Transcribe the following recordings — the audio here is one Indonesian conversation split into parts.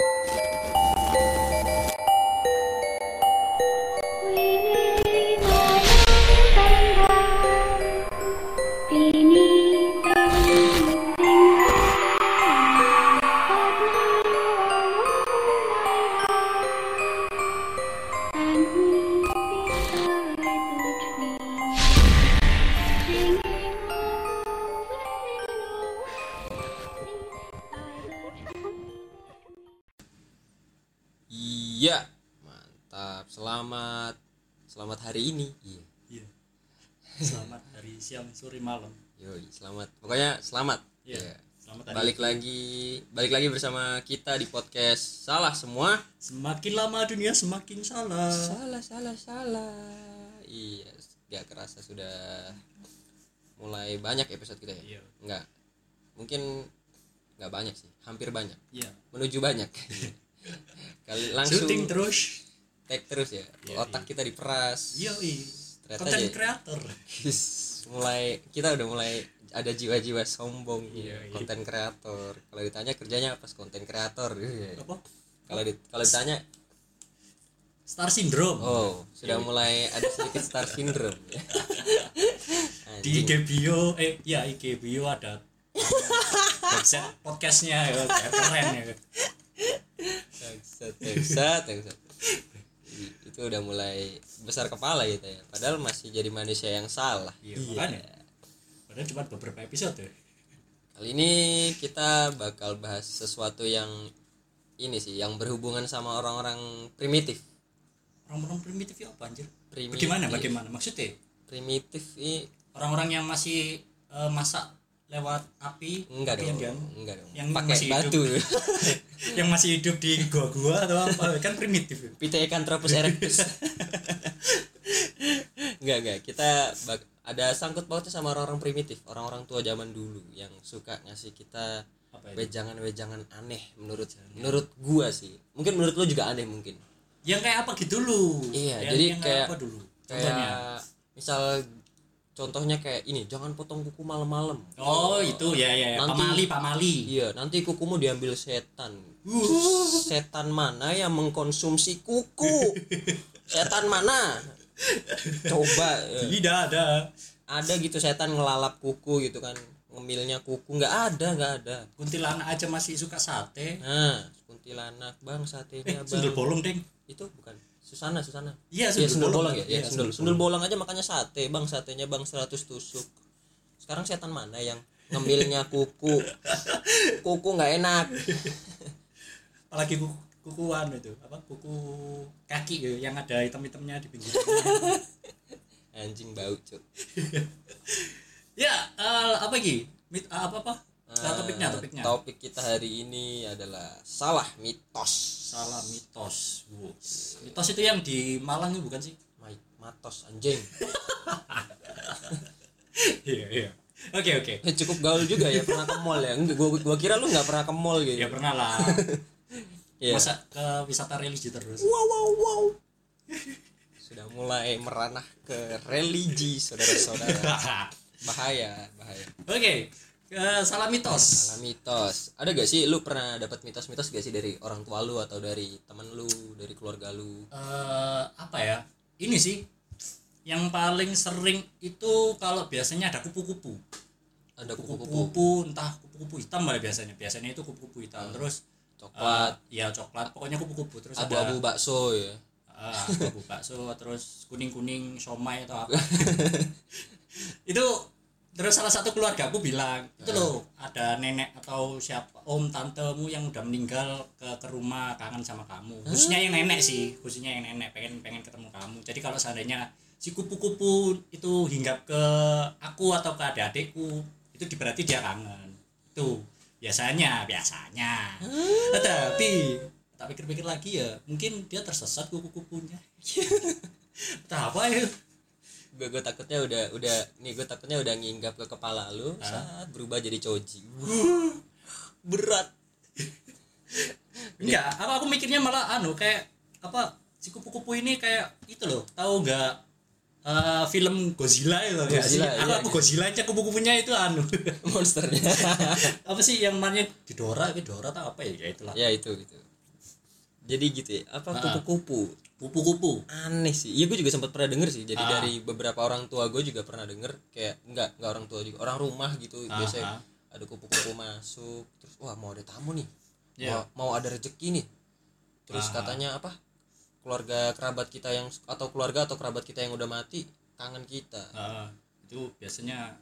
Iya, sore, malam. Yoi, selamat. Pokoknya selamat. Iya. Iya. Selamat hari. Balik lagi balik lagi bersama kita di podcast Salah Semua. Semakin lama dunia semakin salah. Salah, salah, salah. Iya, gak kerasa sudah mulai banyak episode kita ya. Iya. Enggak. Mungkin nggak banyak sih, hampir banyak. Iya. Menuju banyak. Kali langsung Shooting terus. tag terus ya. Iya, Otak kita diperas. Iya, iya. Content aja- creator. Mulai kita udah mulai ada jiwa-jiwa sombong Iya, iya. konten kreator kalau ditanya kerjanya apa konten kreator Iya. Apa? kalau di, kalau ditanya Star syndrome. oh sudah mulai ada sedikit star syndrome Di Anjing. IG bio eh ya IG bio ada website podcastnya ya keren ya Bangsat, bangsat, bangsat. Itu udah mulai besar kepala gitu ya. Padahal masih jadi manusia yang salah. Iya makanya padahal cuma beberapa episode ya? Kali ini kita bakal bahas sesuatu yang ini sih yang berhubungan sama orang-orang primitif. Orang-orang primitif ya apa anjir? Primitif. bagaimana bagaimana? Maksudnya? Primitif ini orang-orang yang masih eh, masak lewat api enggak api yang dong dian- enggak dong. Yang pakai masih hidup. batu yang masih hidup di gua-gua atau apa kan primitif. Ya. Pithecanthropus erectus. Enggak enggak. Kita bak- ada sangkut pautnya sama orang-orang primitif. Orang-orang tua zaman dulu yang suka ngasih kita wejangan-wejangan aneh menurut menurut gua sih. Mungkin menurut lo juga aneh mungkin. Yang kayak apa gitu dulu Iya, Yang- jadi yang kayak- apa dulu? kayak misal contohnya kayak ini jangan potong kuku malam-malam. Oh itu ya ya ya. Nanti- pamali pamali. Iya nanti kukumu diambil setan. Setan mana yang mengkonsumsi kuku? Setan mana? Coba eh, tidak ada. Ada gitu setan ngelalap kuku gitu kan. Ngemilnya kuku nggak ada nggak ada. Kuntilanak aja masih suka sate. Nah kuntilanak bang eh satenya sundel bang. bolong deng. Itu bukan Susana Susana. Iya Iya sundel bolong ya, Iya, ya sundel sundel bolong aja makanya sate bang. Satenya bang 100 tusuk. Sekarang setan mana yang ngemilnya kuku? Kuku nggak enak. Apalagi kuku kukuan itu. Apa kuku kaki ya, yang ada hitam-hitamnya di pinggir anjing bau cuk. Ya eh, apa lagi? Mit, eh, apa apa Nah, topiknya topiknya. Topik kita hari ini adalah salah mitos. Salah mitos Wow. mitos itu yang di Malang bukan sih? Mai- matos anjing. Iya iya. Oke oke. Eh, cukup gaul juga ya pernah ke mall ya? Gua, gua kira lu nggak pernah ke mall gitu. Ya pernah lah. Iya. masa ke wisata religi terus? Wow wow wow. Sudah mulai meranah ke religi saudara-saudara. Bahaya bahaya. Oke eh, salah mitos. Salah mitos. Ada gak sih lu pernah dapat mitos-mitos gak sih dari orang tua lu atau dari teman lu, dari keluarga lu? Eh, apa ya? Ini sih yang paling sering itu kalau biasanya ada kupu-kupu. Ada kupu-kupu, entah kupu-kupu hitam lah biasanya. Biasanya itu kupu-kupu hitam. Terus coklat, eh, ya coklat. Pokoknya kupu-kupu. Terus ada abu-abu bakso ya. Ah, abu bakso terus kuning kuning somai atau apa. Itu terus salah satu keluarga aku bilang itu loh ada nenek atau siapa om tantemu yang udah meninggal ke ke rumah kangen sama kamu. Khususnya yang nenek sih khususnya yang nenek pengen pengen ketemu kamu. Jadi kalau seandainya si kupu-kupu itu hinggap ke aku atau ke adik-adikku itu berarti dia kangen. Itu biasanya biasanya. Tapi tak pikir-pikir lagi ya mungkin dia tersesat kupu-kupunya. Apa ya Gue gue takutnya udah udah nih gue takutnya udah nginggap ke kepala lu saat berubah jadi coji. Berat. enggak apa aku mikirnya malah anu kayak apa si kupu-kupu ini kayak itu loh tahu nggak eh, film Godzilla itu sih Godzilla, aku, iya, aku iya. Godzilla aja kupu-kupunya itu anu Monsternya. apa sih yang namanya Ghidorah Ghidorah atau apa ya ya itulah ya itu itu. jadi gitu ya apa Ah. kupu-kupu kupu-kupu aneh sih iya gue juga sempat pernah denger sih jadi Ah. dari beberapa orang tua gue juga pernah denger kayak enggak enggak orang tua juga orang rumah gitu Ah, biasanya ah. ada kupu-kupu masuk terus wah mau ada tamu nih Iya. mau, mau ada rezeki nih terus Ah. katanya apa keluarga kerabat kita yang atau keluarga atau kerabat kita yang udah mati kangen kita Ah, itu biasanya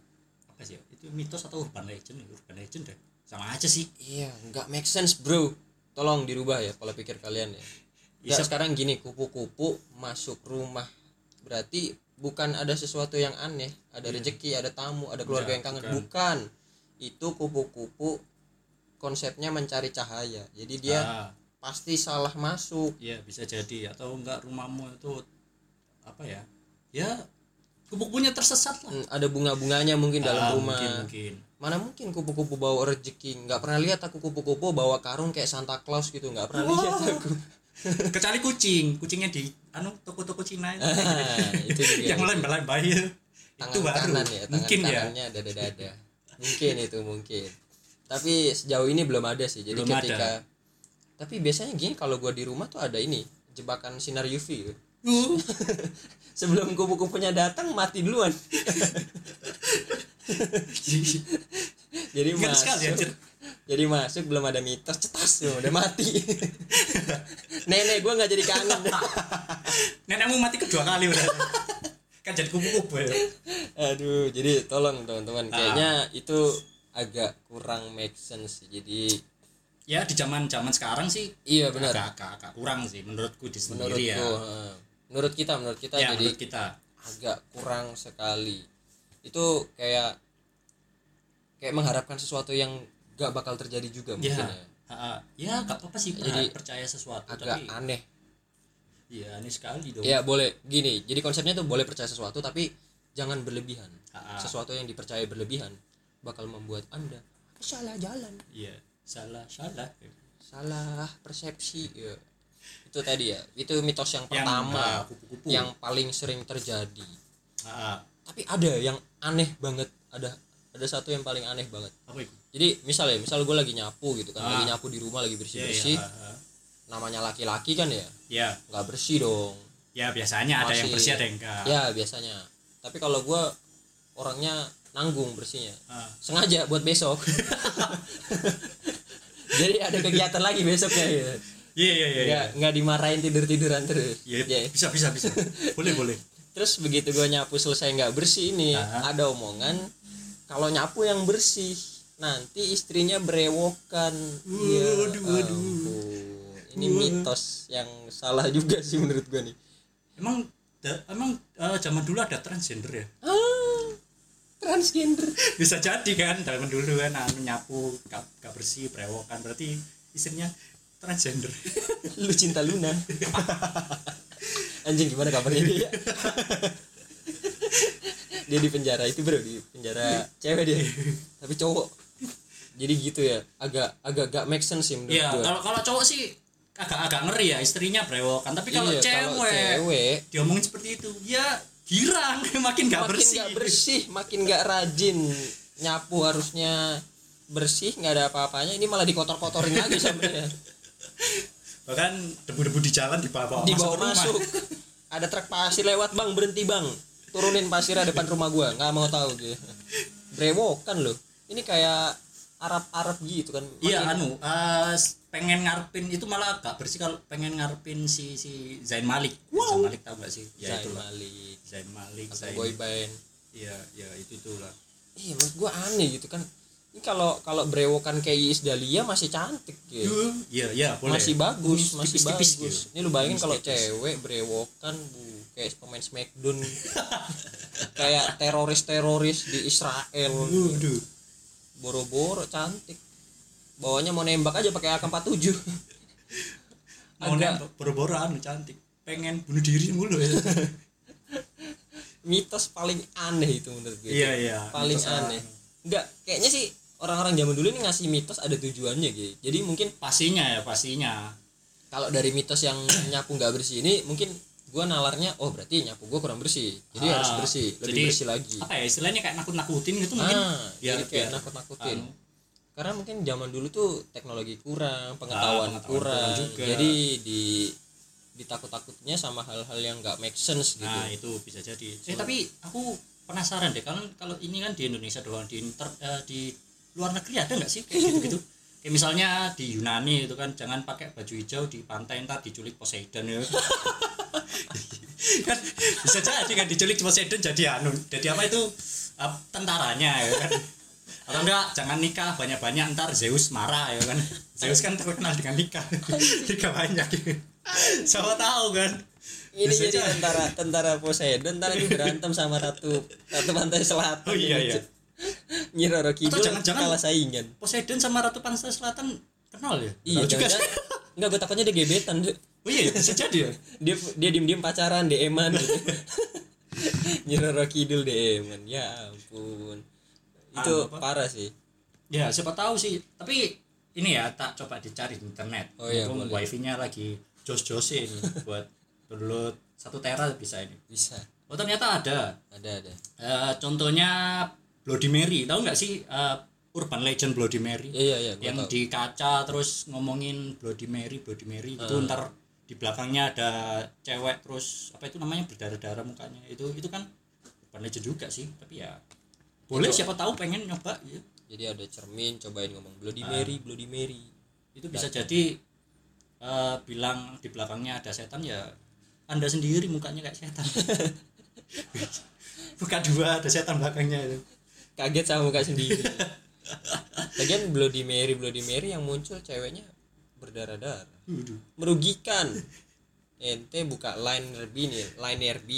apa sih ya? itu mitos atau urban legend ya? urban legend deh sama aja sih iya nggak make sense bro tolong dirubah ya pola pikir kalian ya Bisa- sekarang gini kupu-kupu masuk rumah berarti bukan ada sesuatu yang aneh ada rezeki ada tamu ada keluarga Iya, yang kangen. bukan. bukan. Itu kupu-kupu konsepnya mencari cahaya. Jadi dia Ah, pasti salah masuk. Iya bisa jadi. Atau enggak rumahmu itu apa ya? Ya kupu-kupunya tersesat lah. Hmm, ada bunga-bunganya mungkin dalam Ah, rumah. mungkin mungkin. Mana mungkin kupu-kupu bawa rezeki nggak pernah lihat aku kupu-kupu bawa karung kayak Santa Claus gitu. Nggak pernah lihat aku kecuali kucing. Kucingnya di anu toko-toko Cina itu. Ah, itu yang lembah-lembah itu. Tangan itu baru. kanan ya mungkin ya. kanannya dada-dada. Mungkin itu mungkin. Tapi sejauh ini belum ada sih. Jadi Belum ketika tapi biasanya gini kalau gua di rumah tuh ada ini jebakan sinar UV Uh, sebelum kupu-kupunya datang mati duluan. Jadi Ingat masuk. Sekali jadi masuk belum ada mitos cetas tuh udah mati. Nenek gua nggak jadi kangen. Nenekmu mati kedua kali udah. Kan jadi kupu-kupu ya. Aduh jadi tolong teman-teman. Ah. kayaknya itu agak kurang make sense jadi ya di zaman zaman sekarang sih iya benar. agak, agak, agak kurang sih menurutku di menurutku sendiri ya. eh, menurut kita menurut kita ya jadi menurut kita. agak kurang sekali. Itu kayak kayak mengharapkan sesuatu yang gak bakal terjadi juga ya. mungkin ya. Ha. ya gak apa-apa sih Jadi, percaya sesuatu agak tapi aneh. Ya aneh sekali dong. Ya boleh. Gini jadi konsepnya tuh boleh percaya sesuatu tapi jangan berlebihan. Ha, ha. sesuatu yang dipercaya berlebihan bakal membuat anda salah jalan. Iya salah salah. Salah persepsi ya. itu tadi ya. Itu mitos yang yang pertama ah, kupu-kupu. yang paling sering terjadi. Ha. tapi ada yang aneh banget ada ada satu yang paling aneh banget. Apa itu? Jadi misal ya misal gue lagi nyapu gitu kan Ah. lagi nyapu di rumah lagi bersih ya, bersih ya, ha, ha. namanya laki-laki kan ya? Ya nggak bersih dong. Ya biasanya ada yang Masih- bersih ada yang enggak ya biasanya. Tapi kalau gue orangnya nanggung bersihnya. Ah. sengaja buat besok. Jadi ada kegiatan lagi besoknya gitu iya iya iya nggak nggak dimarahin tidur tiduran terus. Iya, Ya. bisa bisa bisa. Boleh boleh. Terus begitu gue nyapu selesai nggak bersih ini Aha. ada omongan kalau nyapu yang bersih nanti istrinya berewokan ya Waduh, waduh. ini mitos yang salah juga sih menurut gue nih. Emang da- emang eh, zaman dulu ada transgender ya? Ah, transgender. Bisa jadi kan zaman dulu kan anu nyapu gak, gak bersih berewokan berarti istrinya transgender. Lu cinta Luna. Anjing gimana kabarnya dia dia di penjara itu bro di penjara. Cewek dia. Tapi cowok. Jadi gitu ya agak agak gak make sense sih menurut Iya, gua. kalau kalau cowok sih agak-agak ngeri ya istrinya brewokan. Tapi kalau Iya, kalau cewek, cewek. diomongin seperti itu, ya girang, makin gak makin bersih. nggak bersih makin nggak rajin nyapu harusnya bersih nggak ada apa-apanya. Ini malah dikotor-kotorin lagi sebenarnya Bahkan debu-debu di jalan dibawa dibawa masuk masuk. Ada truk pasir lewat bang berhenti bang turunin pasirnya depan rumah gua nggak mau tahu gitu brewokan loh ini kayak Arab Arab gitu kan Iya, anu, eh, pengen ngarepin itu malah gak bersih kalau pengen ngarepin si si Zain Malik. Zain Malik tahu gak sih? Ya Zain itulah. Malik Zain Malik, atau Zain. boy band Iya, ya itu tuh lah. iya menurut gua aneh gitu kan ini kalau kalau brewokan kayak Iis Dahlia masih cantik gitu Iya, iya, boleh. masih bagus Kumis masih tipis-tipis bagus gitu. ini lu bayangin kalau tipis. cewek brewokan bu kayak pemain Smackdown kayak teroris teroris di Israel Waduh. boro-boro cantik bawahnya mau nembak aja pakai AK47 Mau nembak boro-boro anu cantik. Pengen bunuh diri mulu ya. mitos paling aneh itu menurut gue Iya, iya. paling aneh enggak kayaknya sih orang-orang zaman dulu ini ngasih mitos ada tujuannya gitu jadi mungkin pastinya ya, pastinya. kalau dari mitos yang nyapu nggak bersih ini mungkin gua nalarnya oh berarti nyapu gua kurang bersih. Jadi Ah, harus bersih. lebih jadi bersih. lagi. Apa ya istilahnya kayak nakut-nakutin gitu mungkin. ah biar jadi kayak biar nakut-nakutin. Anu, karena mungkin zaman dulu tuh teknologi kurang pengetahuan, pengetahuan kurang, kurang juga. jadi di ditakut-takutnya sama hal-hal yang nggak make sense gitu. Nah itu bisa jadi. Eh tapi aku penasaran deh kalau kalau ini kan di Indonesia doang di inter, eh, di luar negeri ada nggak sih kayak gitu gitu kayak misalnya di Yunani itu kan jangan pakai baju hijau di pantai ntar diculik Poseidon ya. Kan bisa jadi kan diculik Poseidon jadi anu jadi apa itu? Tentaranya ya kan. Atau enggak jangan nikah banyak-banyak ntar Zeus marah ya kan. Zeus kan terkenal dengan nikah. Nikah banyak. Siapa tahu kan. Ini Bisa jadi tentara tentara Poseidon ntar ini berantem sama ratu ratu pantai selatan Oh, iya, iya. Nyi Roro Kidul jangan-jangan- kalah saingan. Poseidon sama Ratu Pantai Selatan kenal ya? Iya juga jangan enggak gue takutnya dia gebetan oh iya ya, bisa jadi ya? Dia dia diem diem pacaran DM-an gitu. Nyi Roro Kidul DM-an ya ampun. Itu apa? parah sih. Ya siapa tahu sih. Tapi ini ya tak coba dicari di internet. Oh iya, boleh. wifi-nya lagi jos-josin buat download satu tera bisa ini. Bisa. Oh ternyata ada. Ada ada. Eh, contohnya Bloody Mary tahu nggak sih eh, urban legend Bloody Mary? Iya iya gua yang tahu. di kaca terus ngomongin Bloody Mary Bloody Mary itu Ah. ntar di belakangnya ada cewek terus apa itu namanya berdarah-darah mukanya. Itu itu kan urban legend juga sih tapi ya boleh Itu- siapa tahu pengen nyoba ya. jadi ada cermin cobain ngomong Bloody Mary Bloody Mary. Itu bisa jadi eh, bilang di belakangnya ada setan ya anda sendiri mukanya kayak setan. Buka dua ada setan belakangnya itu kaget sama muka sendiri. Lagian Bloody Mary Bloody Mary yang muncul ceweknya berdarah-darah. Merugikan. Ente buka line RB nih line RB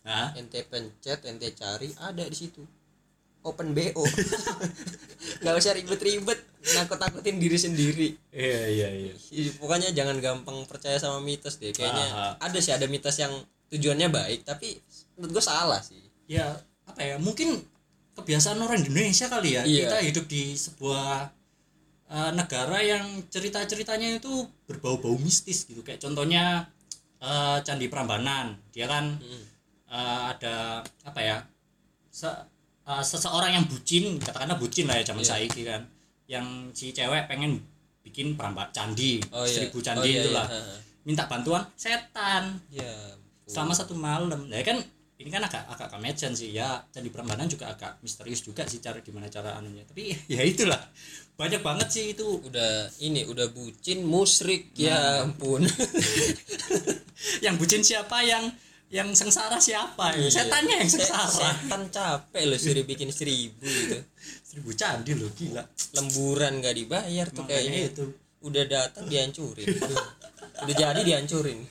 nah ente pencet ente cari ada di situ. Open BO nggak usah ribet-ribet nakut-nakutin diri sendiri. Iya iya iya. Pokoknya jangan gampang percaya sama mitos deh. Kayaknya Aha. ada sih ada mitos yang tujuannya baik tapi menurut gue salah sih. Ya apa ya mungkin kebiasaan orang Indonesia kali ya Iya. kita hidup di sebuah eh, negara yang cerita-ceritanya itu berbau-bau mistis gitu kayak contohnya eh, Candi Prambanan dia kan Mm. eh, ada apa ya se- eh, seseorang yang bucin katakanlah bucin lah ya zaman Iya. saiki kan yang si cewek pengen bikin perambak candi oh iya seribu oh, candi iya, itulah iya. ha, ha. minta bantuan setan ya selama satu malam ya kan ini kan agak agak comedian sih ya. Candi Prambanan juga agak misterius juga sih cara gimana cara anunya. Tapi ya itulah. Banyak banget sih itu. Udah ini udah bucin musrik Nah. ya ampun. Yang bucin siapa? Yang yang sengsara siapa? Ya? Iya. setannya yang Se- sengsara. setan capek loh suruh bikin seribu gitu. Seribu candi loh gila. Lemburan gak dibayar tuh Makanya kayaknya. itu. Udah datang dihancurin. Udah jadi dihancurin.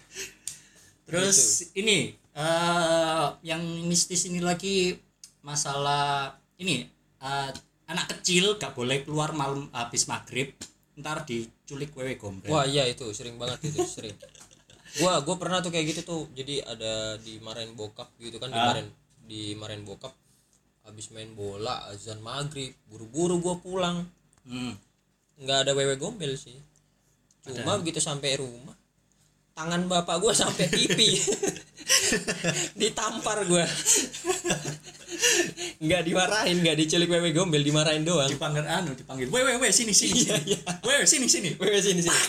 Terus ini eh yang mistis ini lagi masalah ini eh, anak kecil gak boleh keluar malam habis maghrib ntar diculik wewe gombel wah iya itu sering banget itu sering. Gua gua pernah tuh kayak gitu tuh jadi ada dimarahin bokap gitu kan Ah. dimarahin dimarahin bokap habis main bola azan maghrib buru-buru gua pulang. Hmm. nggak ada wewe gombel sih. Cuma begitu sampai rumah tangan bapak gua sampai pipi ditampar gua. Nggak dimarahin nggak diculik wewe gombel dimarahin doang. Dipanggil anu dipanggil wewe wewe sini sini sini. Wewe sini sini. Wewe sini sini.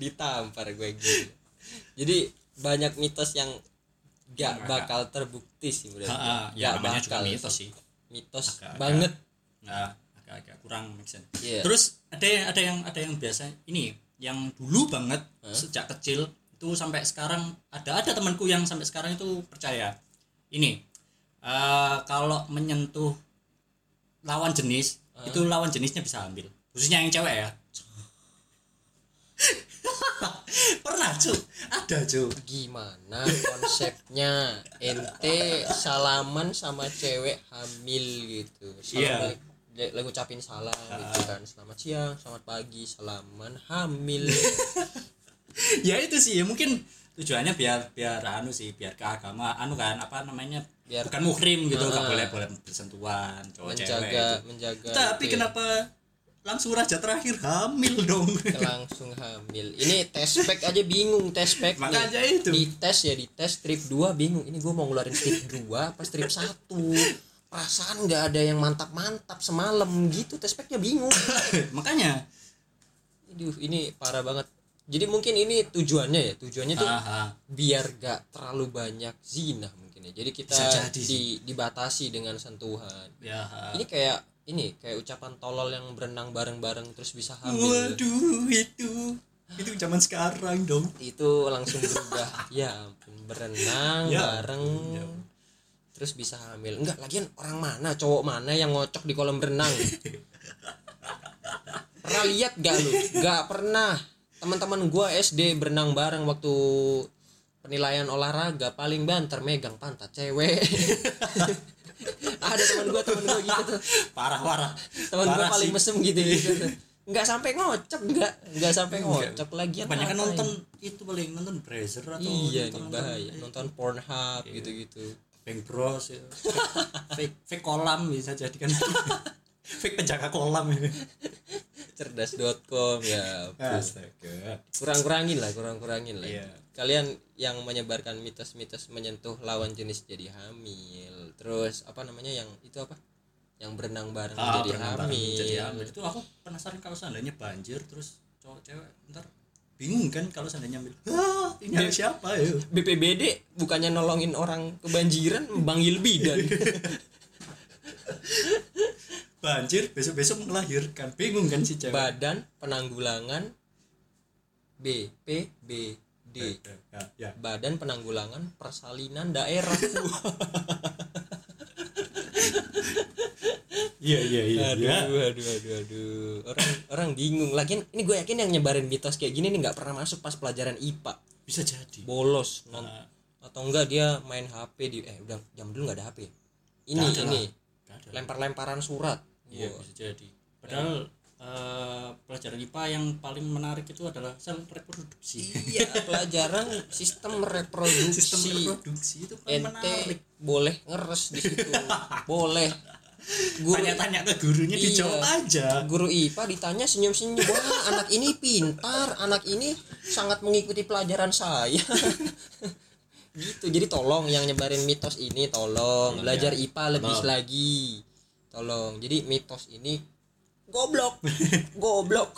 Ditampar gue gitu jadi banyak mitos yang gak bakal terbukti sih berarti ya juga bakal mitos sih. mitos Agak-agak. banget. Nggak agak-agak kurang make sense. Iya. terus ada yang ada yang ada yang biasa ini yang dulu banget sejak kecil itu sampai sekarang ada ada temanku yang sampai sekarang itu percaya. Ini eh, kalau menyentuh lawan jenis itu lawan jenisnya bisa ambil. Khususnya yang cewek ya. Pernah cu ada cu gimana konsepnya? Ente salaman sama cewek hamil gitu. Iya. salam lagi ucapin salam gitu kan. Selamat siang selamat pagi salaman hamil ya itu sih ya mungkin tujuannya biar biar anu sih biar ke agama anu kan apa namanya Biar- bukan muhrim gitu nggak Ah. boleh boleh bersentuhan cowok cewek menjaga itu. menjaga tapi itu ya. kenapa langsung raja terakhir hamil dong langsung hamil ini test pack aja bingung test pack Makanya nih. itu. di tes ya di tes strip 2 bingung ini gue mau ngeluarin strip 2 apa strip 1 perasaan nggak ada yang mantap-mantap semalam gitu tespeknya bingung makanya Aduh, ini parah banget jadi mungkin ini tujuannya ya tujuannya tuh Aha. biar gak terlalu banyak zina mungkin ya. Jadi kita jadi di, dibatasi dengan sentuhan. Ya. Ini kayak ini kayak ucapan tolol yang berenang bareng-bareng terus bisa hamil. Waduh itu. Itu zaman sekarang dong. Itu langsung berubah. Ya ampun berenang Ya bareng. ya. terus bisa hamil. Enggak lagian orang mana cowok mana yang ngocok di kolam renang pernah lihat gak lu? Gak pernah teman-teman gua SD berenang bareng waktu penilaian olahraga paling banter megang pantat cewek. Ada teman gua teman gua gitu tuh. Parah parah. Teman gua paling sih. mesem gitu gitu tuh. nggak sampai ngocok nggak. Nggak sampai ngocok lagian banyak kan ngapain? nonton itu paling nonton Brazzer atau iya nih nonton- bahaya. Nonton nonton Pornhub gitu-gitu. Bang Bros ya. fake fake kolam bisa jadi kan fake penjaga kolam. Ya cerdas.com ya astaga. Kurang-kurangin lah kurang-kurangin lah. Iya. kalian yang menyebarkan mitos-mitos menyentuh lawan jenis jadi hamil. Terus apa namanya yang itu apa? Yang berenang bareng ah, jadi, berenang bareng hamil. jadi hamil. Itu aku penasaran kalau seandainya banjir terus cowok cewek ntar bingung kan kalau seandainya ambil ah, ini ada siapa ya? BPBD bukannya nolongin orang kebanjiran manggil bidan banjir besok besok melahirkan bingung kan si cewek Badan Penanggulangan BPBD ya, ya. Badan Penanggulangan Persalinan Daerah iya iya iya aduh, iya. aduh, aduh, aduh. Orang orang bingung. Lagian ini gue yakin yang nyebarin mitos kayak gini nih nggak pernah masuk pas pelajaran IPA. bisa jadi Bolos non- Nah, atau enggak dia main HP di eh udah jam dulu nggak ada HP. ya? Ini ini lempar-lemparan surat. Iya Wah. bisa jadi. Padahal eh, pelajaran IPA yang paling menarik itu adalah sel reproduksi. Iya, pelajaran sistem reproduksi. Sistem reproduksi itu paling Ente menarik. boleh ngeres di situ. boleh. Guru Tanya-tanya ke gurunya Iya. dijawab aja. guru IPA ditanya senyum-senyum wah anak ini pintar anak ini sangat mengikuti pelajaran saya gitu jadi tolong yang nyebarin mitos ini tolong Tolong belajar ya. IPA lebih Tolong. lagi tolong. Jadi mitos ini goblok. Goblok.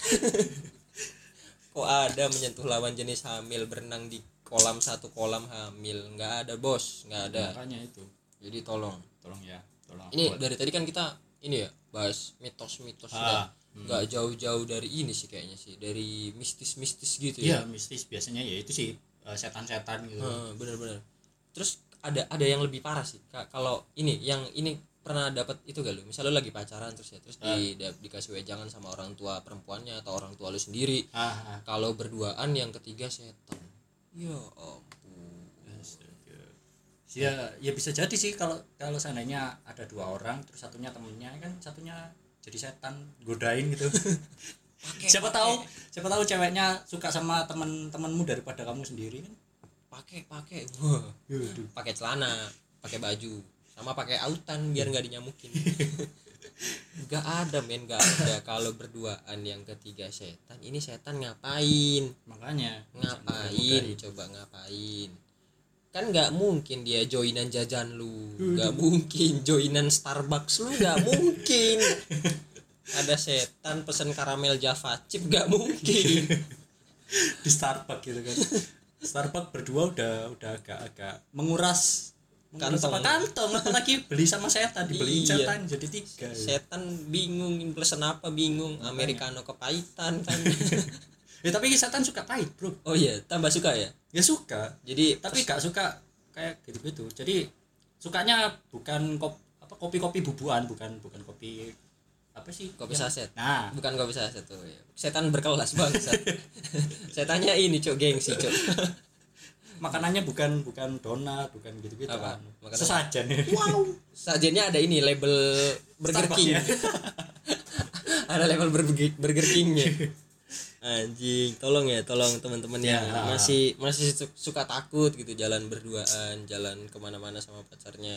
Kok ada menyentuh lawan jenis hamil berenang di kolam satu kolam hamil? Nggak ada bos. Nggak ada. Makanya itu. jadi tolong. Tolong ya, tolong. ini Buat- dari tadi kan kita ini ya bahas mitos-mitos Ah, nggak nggak jauh-jauh dari ini sih kayaknya sih. Dari mistis-mistis gitu Iya, ya mistis biasanya ya itu sih eh, setan-setan gitu. Heeh, bener-bener terus ada ada yang lebih parah sih Ka- kalau ini yang ini pernah dapat itu gak lu? Misalnya lu lagi pacaran terus ya terus di, da- dikasih wejangan sama orang tua perempuannya atau orang tua lu sendiri. Ah, ah. kalau berduaan yang ketiga setan. Ya ampun. Ya, ya bisa jadi sih kalau kalau seandainya ada dua orang terus satunya temennya kan satunya jadi setan godain gitu. siapa tahu siapa tahu ceweknya suka sama teman-temanmu daripada kamu sendiri kan. pakai pakai. Pakai celana pakai baju sama pakai autan biar nggak dinyamukin. Nggak ada men nggak ada. Kalau berduaan yang ketiga setan ini setan ngapain? Makanya. Ngapain? Coba ngapain? Kan nggak mungkin dia joinan jajan lu. Nggak mungkin joinan Starbucks lu nggak mungkin. Ada setan pesen karamel Java chip nggak mungkin. Di Starbucks gitu kan. Starbucks berdua udah udah agak-agak menguras menguras Kantong. apa kantong apalagi beli sama setan. Dibeliin Iya. setan jadi tiga. Ya. setan bingung pesen apa bingung americano kepahitan kan. Ya tapi setan suka pahit bro. Oh iya tambah suka ya? Ya suka. Jadi tapi gak suka kayak gitu-gitu. Jadi sukanya bukan kop, apa kopi-kopi bubuan bukan bukan kopi apa sih? Kopi yang- saset nah. Bukan kopi saset tuh ya. setan berkelas banget setannya ini cok gengsi cok makanannya bukan bukan donat bukan gitu-gitu Apa? anu. Makanan- sesajen wow sajennya ada ini label Burger Starbucks King ya. ada level Burger, Burger Kingnya anjing tolong ya tolong teman-teman yang Ya. masih masih su- suka takut gitu jalan berduaan jalan ke mana-mana sama pacarnya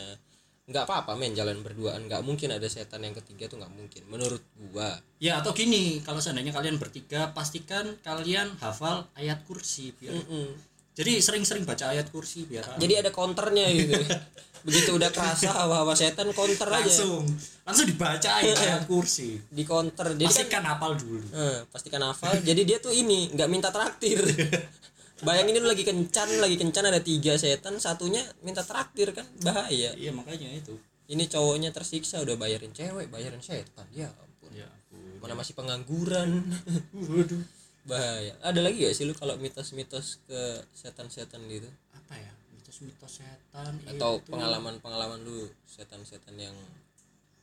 nggak apa-apa men jalan berduaan nggak mungkin ada setan yang ketiga tuh nggak mungkin menurut gua ya atau gini kalau seandainya kalian bertiga pastikan kalian hafal ayat kursi biar Mm-mm. Jadi sering-sering baca ayat kursi biar jadi ada counternya gitu. Begitu udah kerasa hawa-hawa setan counter aja. Langsung. Langsung dibaca ayat kursi. Di counter jadi kan pastikan hafal dulu. Eh, pastikan hafal. Jadi dia tuh ini nggak minta traktir. Bayangin lu lagi kencan lagi kencan ada tiga setan satunya minta traktir kan? Bahaya. Iya makanya itu. Ini cowoknya tersiksa udah bayarin cewek bayarin setan. Ya ampun. Ya ampun. mana masih pengangguran. Waduh bahaya. Ada lagi gak sih lu kalau mitos-mitos ke setan-setan gitu? Apa ya? Mitos-mitos setan atau itu. pengalaman-pengalaman lu setan-setan yang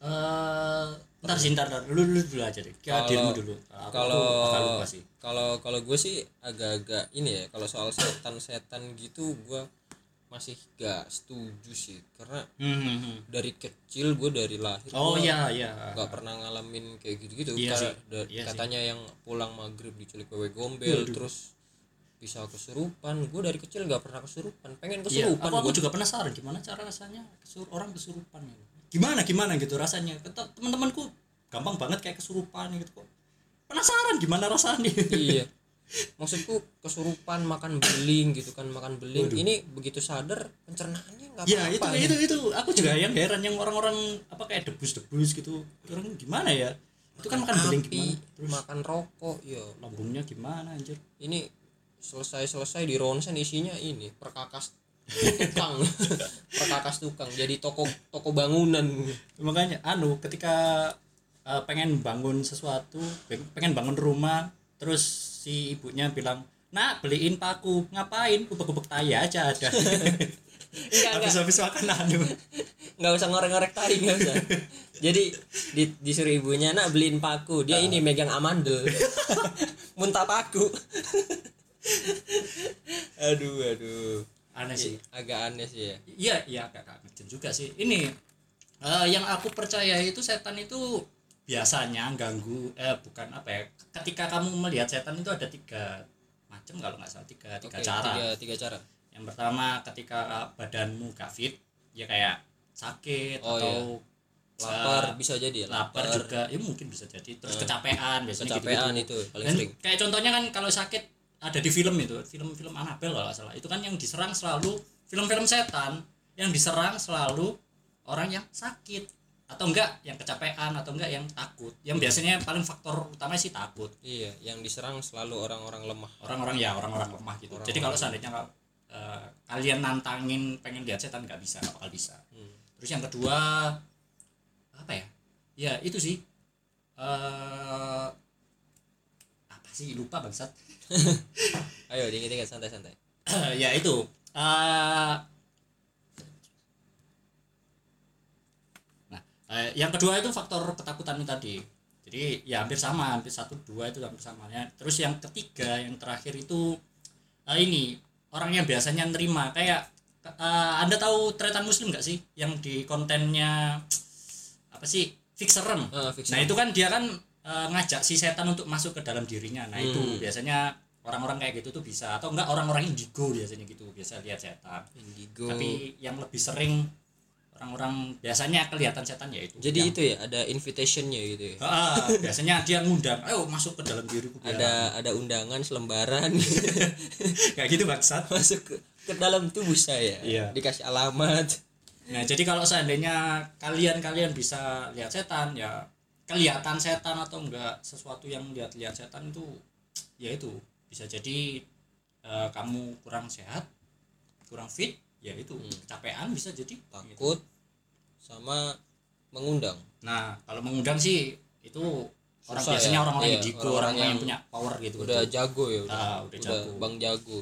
eh ntar sih ntar, ntar. dulu dulu dulu aja deh. Kalau- dirimu dulu. Kalau kalau kalau gue sih agak-agak ini ya kalau soal setan-setan gitu gue masih gak setuju sih karena Hmm, hmm, hmm. dari kecil gue dari lahir oh iya iya nggak pernah ngalamin kayak gitu-gitu Iya Kayak sih, da- iya sih. katanya yang pulang maghrib diculik wewe gombel terus bisa kesurupan gue dari kecil nggak pernah kesurupan pengen Iya, kesurupan aku, aku juga penasaran gimana cara rasanya kesur orang kesurupan ya. Gimana gimana gitu rasanya. Teman-temanku gampang banget kayak kesurupan gitu kok. Penasaran gimana rasanya. iya maksudku kesurupan makan beling gitu kan makan beling ini begitu sadar pencernaannya nggak ya itu apa-apa itu itu aku juga yang heran yang orang-orang apa kayak debus-debus gitu. Orang gimana ya? Itu kan makan beling gimana? Terus makan rokok ya lambungnya gimana anjir? ini selesai selesai di ronsen isinya ini perkakas tukang perkakas tukang jadi toko toko bangunan makanya anu ketika eh, pengen bangun sesuatu peng- pengen bangun rumah terus si ibunya bilang nak beliin paku. Ngapain? Kubek-kubek tai aja ada. Habis habis makan anu nggak usah ngorek-ngorek tai nggak usah. Jadi di, disuruh ibunya nak beliin paku. Dia ini megang amandel. Muntah paku. Aduh aduh. Aneh sih. agak aneh sih ya. Iya iya agak kaget juga sih. Ini eh, yang aku percaya itu setan itu biasanya ganggu eh bukan apa ya ketika kamu melihat setan itu ada tiga macam kalau nggak salah tiga tiga Oke, cara. tiga tiga cara. Yang pertama ketika badanmu gak fit ya kayak sakit Oh, atau lapar eh, bisa jadi ya lapar juga ya mungkin bisa jadi terus kecapean biasanya kecapean gitu, itu paling Dan sering. kayak contohnya kan kalau sakit ada di film itu film-film Annabelle kalau nggak salah. Itu kan yang diserang selalu film-film setan yang diserang selalu orang yang sakit atau enggak yang kecapean atau enggak yang takut. Yang biasanya paling faktor utama sih takut. Iya yang diserang selalu orang-orang lemah. Orang-orang ya orang-orang lemah gitu. Orang-orang jadi kalau seandainya eh, kalian nantangin pengen lihat setan nggak bisa nggak bakal bisa. Hmm. terus yang kedua apa ya? Ya itu sih. Eh apa sih? Lupa bangsat. Ayo dingin dingin santai santai ya itu. Eh nah eh, yang kedua itu faktor ketakutan itu tadi. Jadi ya hampir sama hampir satu dua itu hampir sama ya. Terus yang ketiga yang terakhir itu eh, ini orang yang biasanya nerima. Kayak eh, anda tahu tretan muslim nggak sih? Yang di kontennya apa sih? Fixerem Ah, fix Nah itu kan dia kan eh, ngajak si setan untuk masuk ke dalam dirinya. Nah itu Hmm. biasanya orang-orang kayak gitu tuh bisa. Atau enggak orang-orang indigo biasanya gitu biasa lihat setan. indigo. Tapi yang lebih sering orang-orang biasanya kelihatan setan ya itu. jadi Yang- itu ya ada invitationnya gitu ya Ah, biasanya dia ngundang, ayo masuk ke dalam diriku. biar-" ada ada undangan selembaran kayak gitu bangsat. masuk ke, ke dalam tubuh saya Iya. dikasih alamat Nah jadi kalau seandainya kalian-kalian bisa lihat setan ya kelihatan setan atau enggak sesuatu yang lihat-lihat setan itu ya itu bisa jadi eh, kamu kurang sehat kurang fit ya itu Hmm. kecapean bisa jadi gitu. Sama mengundang nah kalau mengundang sih itu orang Susah biasanya ya. orang-orang Iya, yang jigo orang-orang yang, yang punya power gitu udah gitu. jago ya udah, Ah, udah jago. bang jago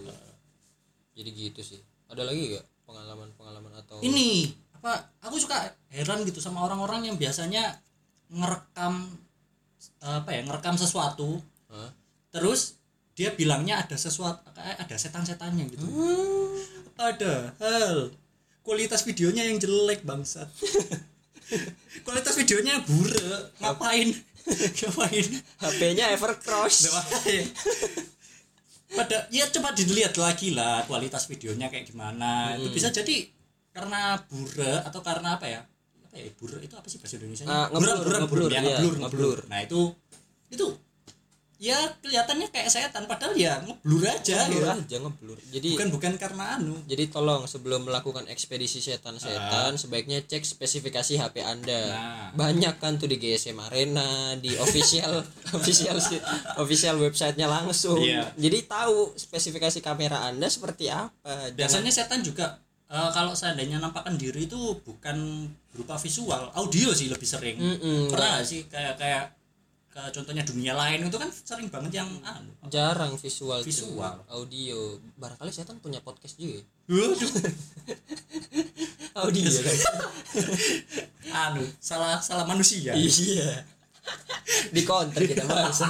jadi gitu sih ada lagi gak pengalaman pengalaman atau ini apa aku suka heran gitu sama orang-orang yang biasanya ngerekam apa ya ngerekam sesuatu Hah? terus dia bilangnya ada sesuatu ada setan-setannya gitu Hmm. padahal kualitas videonya yang jelek bangsat. Kualitas videonya buruk. Ngapain? Ngapain? HP-nya Evercross pada ya coba dilihat lagi lah kualitas videonya kayak gimana. Itu Hmm. bisa jadi karena buruk atau karena apa ya? Apa ya? Buruk itu apa sih bahasa Indonesia Ah, ngeblur, ngeblur, ya, iya, ngeblur, ngeblur. ngeblur. nah itu itu ya kelihatannya kayak setan padahal ya ngeblur aja ngeblur ya. aja ngeblur jadi bukan bukan karena anu jadi tolong sebelum melakukan ekspedisi setan-setan sebaiknya cek spesifikasi HP Anda. Nah. Banyak kan tuh di GSM Arena, di official official official websitenya langsung. Iya. Jadi tahu spesifikasi kamera Anda seperti apa. Jangan- biasanya setan juga eh, kalau seandainya nampakkan diri itu bukan berupa visual audio sih lebih sering Mm-mm, pernah nggak sih kayak kayak ke contohnya dunia lain itu kan sering banget yang anu jarang visual, tuh. Visual. audio. Barangkali setan punya podcast juga. ya? Waduh, Audio kan. anu salah salah manusia iya. Di counter kita bangsa.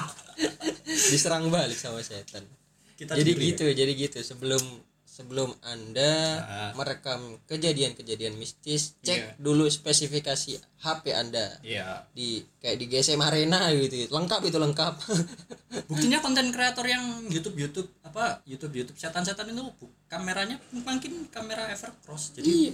Diserang balik sama setan. kita jadi diri, gitu jadi gitu sebelum sebelum anda Ah. merekam kejadian-kejadian mistis cek Iya. dulu spesifikasi HP anda. Iya. Di kayak di GSM Arena gitu lengkap itu lengkap. Buktinya konten kreator yang YouTube YouTube apa YouTube YouTube setan-setan itu bu- kameranya mungkin kamera Evercross jadi iya.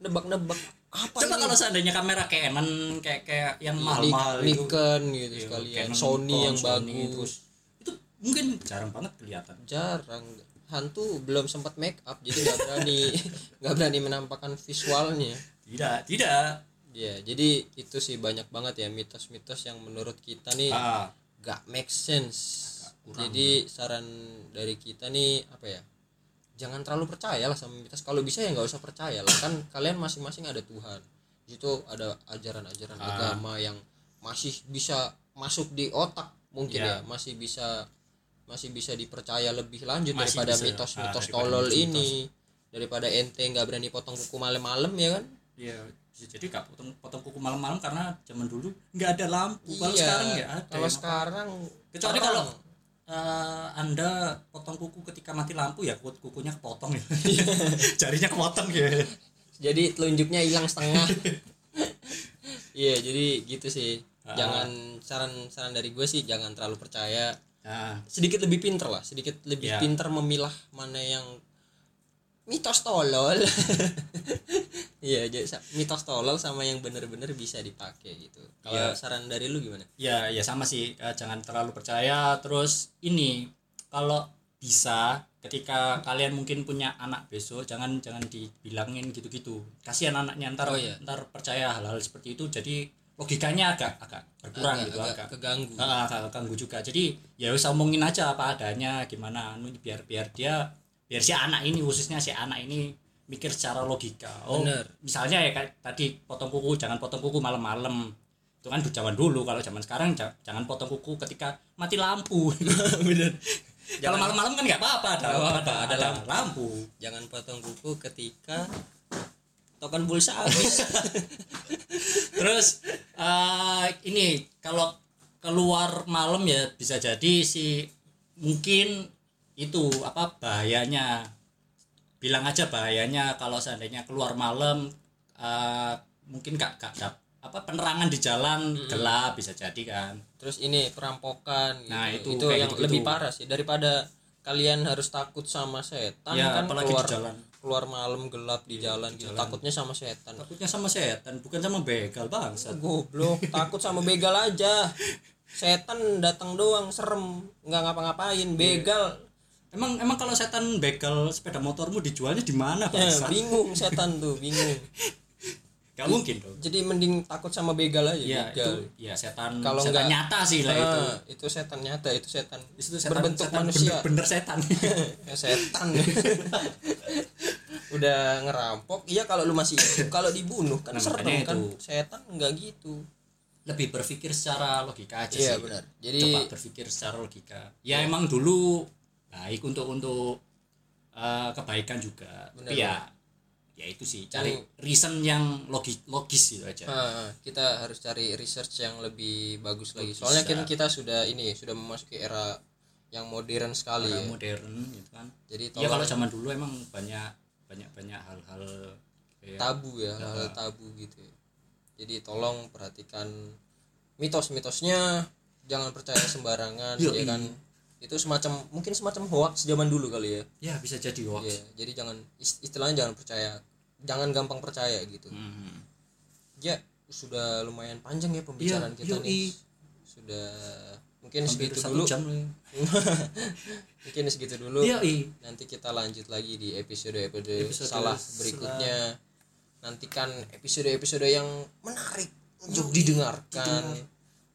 Nebak-nebak. Apa coba ini? kalau seandainya kamera Canon kayak kayak yang Nik- mahal-mahal itu. Nikon gitu Iya, sekalian. Canon, Sony Nikon, yang Sony, bagus. terus itu mungkin jarang banget kelihatan. Jarang hantu belum sempat make up jadi nggak berani nggak berani menampakkan visualnya. Tidak tidak. Ya jadi itu sih banyak banget ya mitos-mitos yang menurut kita nih ah. gak make sense. Kurang. jadi saran dari kita nih apa ya jangan terlalu percaya lah sama mitos. Kalau bisa ya nggak usah percaya lah. Kan kalian masing-masing ada Tuhan. Di situ ada ajaran-ajaran Ah. agama yang masih bisa masuk di otak mungkin Ya. ya masih bisa masih bisa dipercaya lebih lanjut Masih daripada mitos-mitos Ah, tolol mitos-mitos. ini daripada ente nggak berani potong kuku malam-malam ya kan Iya, jadi gak potong potong kuku malam-malam karena zaman dulu nggak ada lampu. Kalau Iya, sekarang nggak ada. kalau sekarang Kecuali terang. kalau eh, anda potong kuku ketika mati lampu ya kuk- kukunya kepotong ya. Jarinya kepotong ya. jadi telunjuknya hilang setengah iya jadi gitu sih Ah. jangan saran saran dari gue sih jangan terlalu percaya Nah, sedikit lebih pinter lah sedikit lebih Ya. pinter memilah mana yang mitos tolol iya jadi mitos tolol sama yang bener-bener bisa dipakai gitu kalau Iya. saran dari lu gimana ya ya sama sih eh, jangan terlalu percaya. Terus ini kalau bisa ketika kalian mungkin punya anak besok jangan jangan dibilangin gitu-gitu. Kasihan anaknya ntar Oh, iya. ntar percaya hal-hal seperti itu jadi logikanya agak agak berkurang agak, gitu agak agak keganggu. Ah, agak ganggu juga. Jadi ya usah omongin aja apa adanya gimana anu biar biar dia biar si anak ini khususnya si anak ini mikir secara logika. Oh Bener. misalnya ya kayak tadi potong kuku jangan potong kuku malam-malam. Itu kan zaman dulu. Kalau zaman sekarang ja- jangan potong kuku ketika mati lampu. Bener. Kalau malam-malam kan nggak apa-apa ada, apa-apa, ada, ada ada lampu. Jangan potong kuku ketika token pulsa habis Terus eh, ini kalau keluar malam ya bisa jadi si mungkin itu apa bahayanya. Bilang aja bahayanya kalau seandainya keluar malam eh, mungkin gak, gak dap- apa penerangan di jalan gelap bisa jadi kan. Terus ini perampokan gitu. Nah, itu itu yang gitu-gitu. lebih parah sih. Daripada kalian harus takut sama setan ya kan apalagi keluar di jalan keluar malam gelap di jalan. gitu takutnya sama setan. Takutnya sama setan bukan sama begal bangsa goblok takut sama begal aja. Setan datang doang serem. Nggak ngapa-ngapain begal. Emang emang kalau setan begal sepeda motormu dijualnya di mana ya, bangsa bingung setan tuh bingung gak mungkin dong. Jadi mending takut sama begal aja ya begal. itu ya setan Kalau setan nggak- nyata sih lah itu Ah, itu. setan nyata itu setan itu setan, berbentuk setan manusia. bener, bener setan. Ya, setan. Udah ngerampok. Iya kalau lu masih kalau dibunuh kan Nah, serem kan. itu. setan nggak gitu. Lebih berpikir secara logika aja iya sih. benar. Jadi coba berpikir secara logika. Ya emang dulu baik untuk untuk eh, kebaikan juga. Bener, tapi ya ya itu sih. Cari Yang- reason yang logis logis gitu aja. Ah, kita harus cari research yang lebih bagus lagi. Bisa. soalnya kan kita sudah ini sudah memasuki era yang modern sekali Orang ya. modern gitu kan. Jadi ya kalau zaman dulu emang banyak banyak banyak hal-hal tabu ya hal-hal tabu gitu ya. jadi tolong perhatikan mitos-mitosnya jangan percaya sembarangan Yoi. ya kan. Itu semacam mungkin semacam hoax zaman dulu kali ya. Ya bisa jadi hoax. Iya, jadi jangan ist- istilahnya jangan percaya, jangan gampang percaya gitu. Hmm. Ya, sudah lumayan panjang ya pembicaraan Iya, kita yoi. nih. Sudah mungkin Hampir segitu dulu. jam mungkin segitu dulu. Iya, iya. nanti kita lanjut lagi di episode episode, Episode salah berikutnya. Nantikan episode episode yang menarik untuk didengarkan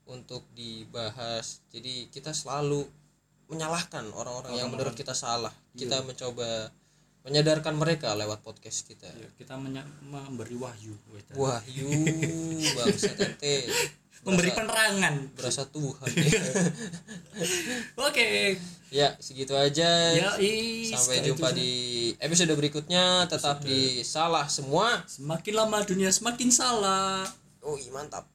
untuk dibahas. Jadi kita selalu menyalahkan orang-orang yang menurut kita salah. Kita mencoba menyadarkan mereka lewat podcast kita. Ya, kita memberi wahyu. Weda. wahyu bangsa tete. Memberi penerangan. berasa Tuhan. Ya. oke. Ya segitu aja. Ya sampai jumpa di episode berikutnya. Tetap di salah semua. Semakin lama dunia semakin salah. Oh mantap